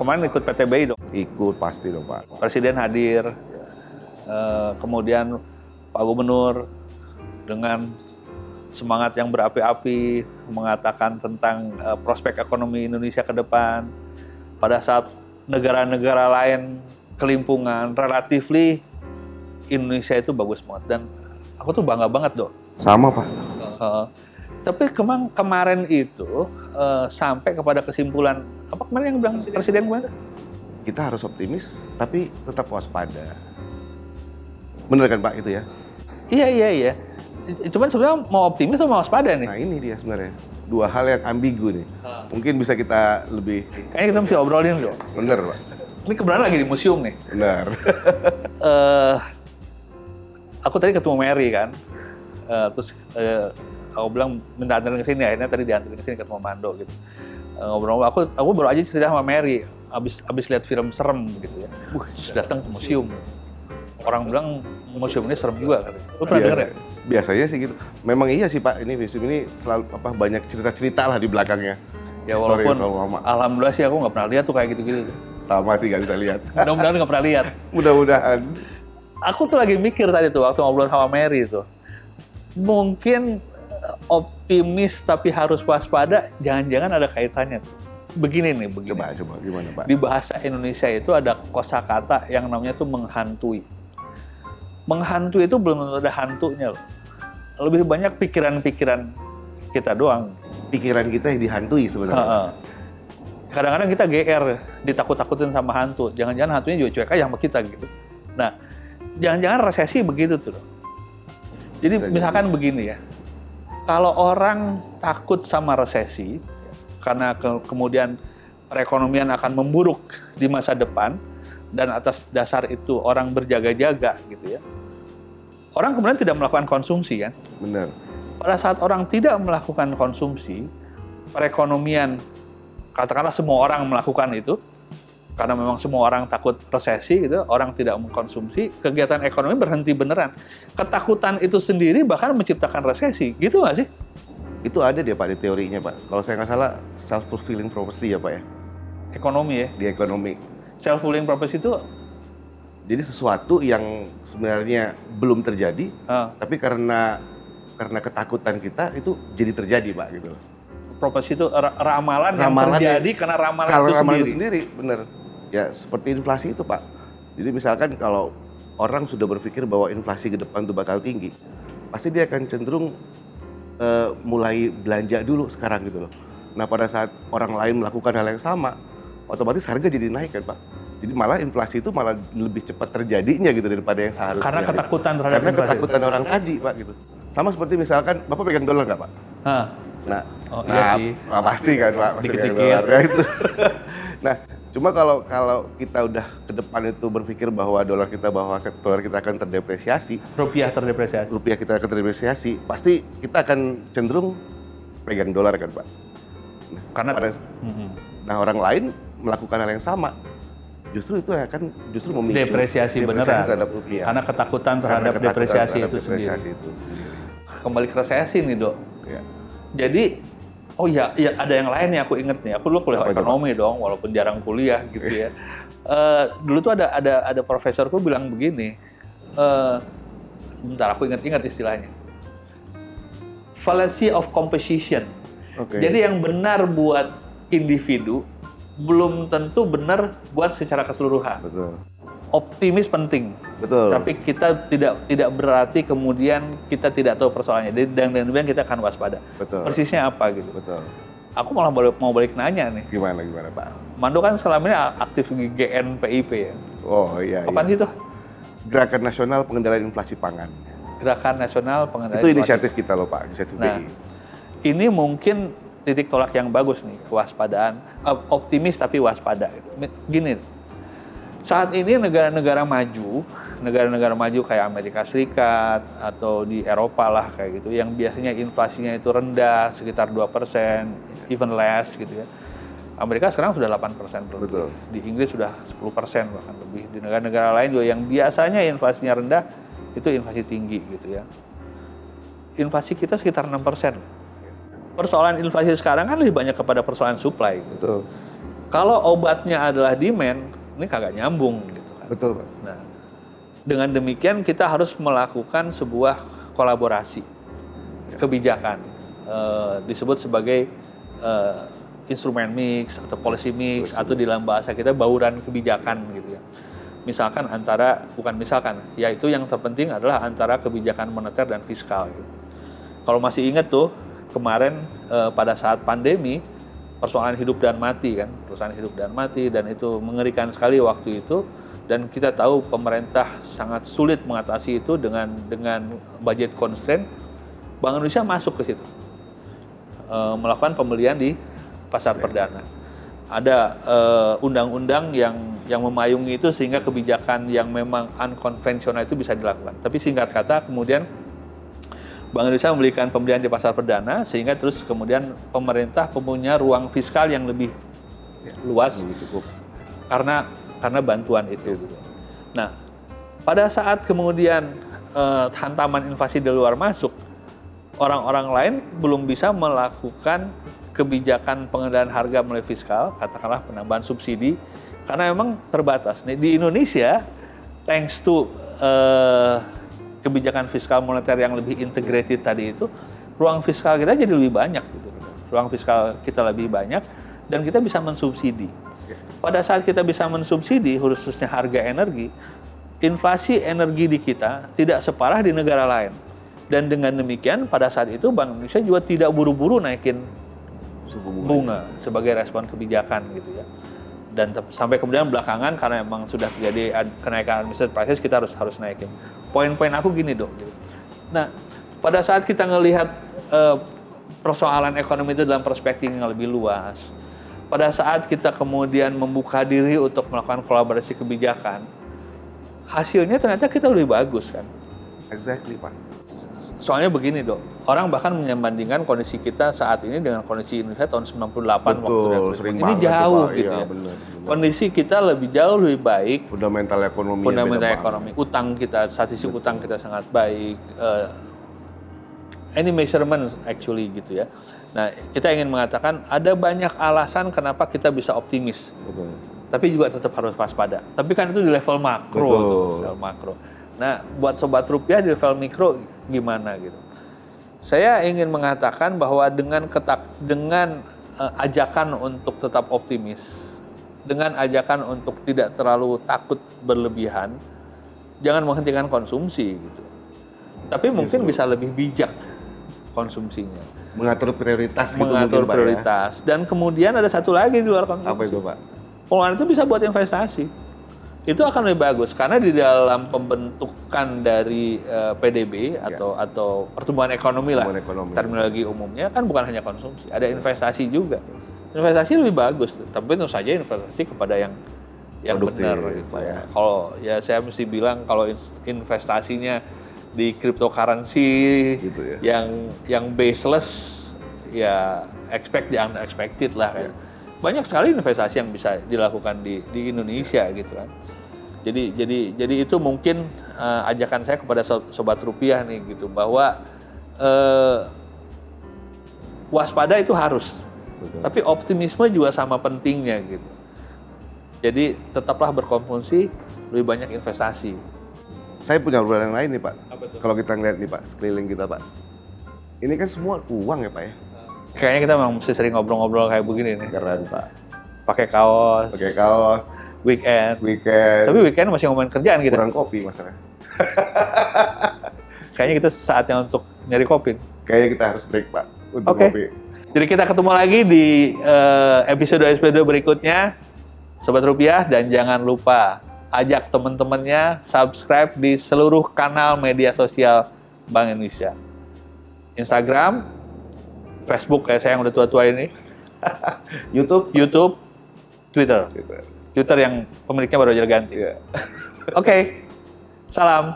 kemarin ikut PTBI dong. Ikut pasti dong Pak. Presiden hadir, eh, kemudian Pak Gubernur dengan semangat yang berapi-api mengatakan tentang eh, prospek ekonomi Indonesia ke depan. Pada saat negara-negara lain kelimpungan, relatively Indonesia itu bagus banget dan aku tuh bangga banget dong. Sama Pak. Eh, tapi kemang kemarin itu eh, sampai kepada kesimpulan apa kemarin yang bilang presiden kemarin? Kita harus optimis, tapi tetap waspada. Bener kan Pak itu ya? Iya iya iya. Cuman sebenarnya mau optimis atau mau waspada nih? Nah ini dia sebenarnya. Dua hal yang ambigu nih. Mungkin bisa kita lebih Kayaknya kita mesti obrolin dong. bener Pak. Ini kebetulan lagi di museum nih. Benar. eh aku tadi ketemu Mary kan, Eh, terus eh, aku bilang minta anterin ke sini, akhirnya tadi dianterin ke sini ketemu Mando gitu. Eh, ngobrol aku aku baru aja cerita sama Mary, abis abis lihat film serem gitu ya. Terus datang ke museum. Orang bilang museum ini serem juga katanya. Lu pernah Biasa- denger ya? Biasanya sih gitu. Memang iya sih Pak, ini museum ini selalu apa banyak cerita-cerita lah di belakangnya. Ya Story walaupun alhamdulillah sih aku nggak pernah lihat tuh kayak gitu-gitu. Sama sih nggak bisa lihat. Mudah-mudahan nggak pernah lihat. Mudah-mudahan. Aku tuh lagi mikir tadi tuh waktu ngobrol sama Mary tuh. Mungkin optimis tapi harus waspada, jangan-jangan ada kaitannya. Begini nih, begini. Coba coba gimana Pak? Di bahasa Indonesia itu ada kosakata yang namanya tuh menghantui. Menghantui itu belum tentu ada hantunya loh. Lebih banyak pikiran-pikiran kita doang. Pikiran kita yang dihantui sebenarnya. Kadang-kadang kita GR, ditakut-takutin sama hantu. Jangan-jangan hantunya juga cuek aja sama kita gitu. Nah, jangan-jangan resesi begitu tuh. Jadi Bisa jadi. misalkan begini ya, kalau orang takut sama resesi, karena ke- kemudian perekonomian akan memburuk di masa depan, dan atas dasar itu orang berjaga-jaga gitu ya, orang kemudian tidak melakukan konsumsi kan, Bener. pada saat orang tidak melakukan konsumsi, perekonomian, katakanlah semua orang melakukan itu, karena memang semua orang takut resesi, gitu, orang tidak mengkonsumsi, kegiatan ekonomi berhenti beneran. Ketakutan itu sendiri bahkan menciptakan resesi, gitu nggak sih? Itu ada dia Pak di teorinya Pak. Kalau saya nggak salah self fulfilling prophecy ya Pak ya Ekonomi ya. di ekonomi. Self-fulfilling prophecy itu, Jadi sesuatu yang sebenarnya belum terjadi, eh, tapi karena karena ketakutan kita itu jadi terjadi Pak gitu loh. prophecy itu ra- ramalan, yang Ramalan yang- terjadi karena ramalan Kalau itu ramalan sendiri. sendiri bener. Ya seperti inflasi itu Pak. Jadi misalkan kalau orang sudah berpikir bahwa inflasi ke depan itu bakal tinggi, pasti dia akan cenderung eh, mulai belanja dulu sekarang gitu loh. Nah pada saat orang lain melakukan hal yang sama, otomatis harga jadi naik kan Pak. Jadi malah inflasi itu malah lebih cepat terjadinya gitu daripada yang seharusnya. Karena ketakutan terhadap Karena inflasi. ketakutan orang tadi Pak gitu. Sama seperti misalkan Bapak pegang dolar nggak Pak? Hah, Nah, Oh, iya nah, sih. nah, pasti kan Pak, pasti Dikit-dikit. ya itu. nah, cuma kalau kalau kita udah ke depan itu berpikir bahwa dolar kita bahwa dolar kita akan terdepresiasi, rupiah terdepresiasi. rupiah kita akan terdepresiasi, pasti kita akan cenderung pegang dolar kan Pak. Nah, Karena pada- nah orang lain melakukan hal yang sama, justru itu akan justru memicu depresiasi beneran. terhadap rupiah. Karena ketakutan Karena terhadap ketakutan depresiasi terhadap itu depresiasi sendiri. itu sendiri. Kembali ke resesi nih dok. Ya. Jadi, oh iya, iya ada yang lain nih aku inget nih. Aku dulu kuliah Apa itu, ekonomi dong, walaupun jarang kuliah gitu ya. Eh, dulu tuh ada ada ada profesorku bilang begini. bentar, aku ingat-ingat istilahnya. Fallacy of composition. Oke. Jadi yang benar buat individu belum tentu benar buat secara keseluruhan. Betul. Optimis penting, Betul. tapi kita tidak tidak berarti kemudian kita tidak tahu persoalannya Jadi, dan dan kemudian kita akan waspada. Betul. Persisnya apa gitu. Betul. Aku malah balik- mau balik nanya nih. Gimana gimana Pak? Mando kan selama ini aktif di GNPIP ya. Oh iya. Kapan iya. sih tuh? Gerakan Nasional Pengendalian Inflasi Pangan. Gerakan Nasional Pengendalian itu Inflasi. inisiatif kita loh Pak, inisiatif Nah, BI. ini mungkin titik tolak yang bagus nih, kewaspadaan, op- optimis tapi waspada. Gini, saat ini negara-negara maju, negara-negara maju kayak Amerika Serikat atau di Eropa lah kayak gitu, yang biasanya inflasinya itu rendah, sekitar 2%, even less gitu ya. Amerika sekarang sudah 8% lebih. Betul. Di Inggris sudah 10% bahkan lebih. Di negara-negara lain juga yang biasanya inflasinya rendah, itu inflasi tinggi gitu ya. Inflasi kita sekitar 6%. Persoalan inflasi sekarang kan lebih banyak kepada persoalan supply. gitu. Betul. Kalau obatnya adalah demand, ini kagak nyambung gitu kan. Betul, Pak. Nah, dengan demikian kita harus melakukan sebuah kolaborasi kebijakan Eh, disebut sebagai eh, instrumen mix atau policy mix atau di dalam bahasa kita bauran kebijakan gitu ya. Misalkan antara bukan misalkan, yaitu yang terpenting adalah antara kebijakan moneter dan fiskal. Gitu. Kalau masih ingat tuh kemarin eh, pada saat pandemi persoalan hidup dan mati kan, persoalan hidup dan mati dan itu mengerikan sekali waktu itu dan kita tahu pemerintah sangat sulit mengatasi itu dengan dengan budget constraint. Bank Indonesia masuk ke situ uh, melakukan pembelian di pasar perdana. Ada eh, undang-undang yang yang memayungi itu sehingga kebijakan yang memang unkonvensional itu bisa dilakukan. Tapi singkat kata kemudian Bank Indonesia memberikan pembelian di pasar perdana sehingga terus kemudian pemerintah punya ruang fiskal yang lebih Ya, luas lebih cukup. karena karena bantuan itu. gitu. Nah, pada saat kemudian eh, hantaman inflasi di luar masuk, orang-orang lain belum bisa melakukan kebijakan pengendalian harga melalui fiskal, katakanlah penambahan subsidi, karena memang terbatas. Nih di Indonesia, thanks to eh, kebijakan fiskal moneter yang lebih integrated tadi itu, ruang fiskal kita jadi lebih banyak gitu. Ruang fiskal kita lebih banyak dan kita bisa mensubsidi. Pada saat kita bisa mensubsidi, khususnya harga energi, inflasi energi di kita tidak separah di negara lain. Dan dengan demikian, pada saat itu Bank Indonesia juga tidak buru-buru naikin Suku bunga. bunga sebagai respon kebijakan gitu ya. Dan sampai kemudian belakangan karena memang sudah terjadi ad- kenaikan administrative prices kita harus harus naikin. Poin-poin aku gini dong. Gitu. Nah, pada saat kita ngelihat eh, persoalan ekonomi itu dalam perspektif yang lebih luas, pada saat kita kemudian membuka diri untuk melakukan kolaborasi kebijakan, hasilnya ternyata kita lebih bagus kan. Exactly, Pak. Soalnya begini dok, orang bahkan menyambandingkan kondisi kita saat ini dengan kondisi Indonesia tahun 98 waktu Betul, Republik. sering Ini banget jauh Pak. gitu Iya, ya. benar, benar. Kondisi kita lebih jauh lebih baik, Fundamental ekonomi. fundamental ekonomi, utang kita, statistik utang kita sangat baik. eh, any measurement actually gitu ya. Nah, kita ingin mengatakan ada banyak alasan kenapa kita bisa optimis Betul. tapi juga tetap harus waspada. Tapi kan itu di level makro, Betul. level makro. Nah, buat sobat rupiah di level mikro gimana gitu? Saya ingin mengatakan bahwa dengan ketak dengan eh, ajakan untuk tetap optimis, dengan ajakan untuk tidak terlalu takut berlebihan, jangan menghentikan konsumsi gitu. Tapi mungkin bisa lebih bijak konsumsinya, Mengatur prioritas gitu mengatur mungkin, Pak, prioritas. Dan kemudian ada satu lagi di luar ya. konsumsi Apa itu, Pak? pengeluaran itu bisa buat investasi. Itu akan lebih bagus karena di dalam pembentukan dari eh, PDB atau atau pertumbuhan ekonomi lah Ya. Pertumbuhan ekonomi. terminologi umumnya kan bukan hanya konsumsi, ada investasi juga. Investasi lebih bagus, tapi tentu saja investasi kepada yang yang Produktif, benar gitu Pak, ya. ya. Kalau ya saya mesti bilang kalau investasinya di cryptocurrency Gitu ya. yang yang baseless ya expect the unexpected lah kan. Banyak sekali investasi yang bisa dilakukan di di Indonesia gitu kan. Jadi jadi jadi itu mungkin eh, ajakan saya kepada so- sobat rupiah nih gitu bahwa eh, waspada itu harus. Betul. Tapi optimisme juga sama pentingnya gitu. Jadi tetaplah berkonsumsi, lebih banyak investasi. Saya punya obrolan yang lain nih, Pak. Kalau kita ngeliat nih, Pak, sekeliling kita, Pak. Ini kan semua uang ya, Pak ya? Kayaknya kita memang mesti sering ngobrol-ngobrol kayak begini nih. Keren, Pak. Pakai kaos, Pakai kaos, weekend. weekend, Tapi weekend masih ngomongin kerjaan kita. kurang kopi masalah. Kayaknya kita saatnya untuk nyari kopi. Kayaknya kita harus break, Pak, untuk Oke. kopi. Jadi kita ketemu lagi di eh, episode episode berikutnya, Sobat Rupiah, dan jangan lupa ajak teman-temannya subscribe di seluruh kanal media sosial Bank Indonesia. Instagram, Facebook kayak saya yang udah tua-tua ini, YouTube? YouTube, Twitter. Twitter yang pemiliknya baru aja ganti. Iya. Oke, salam.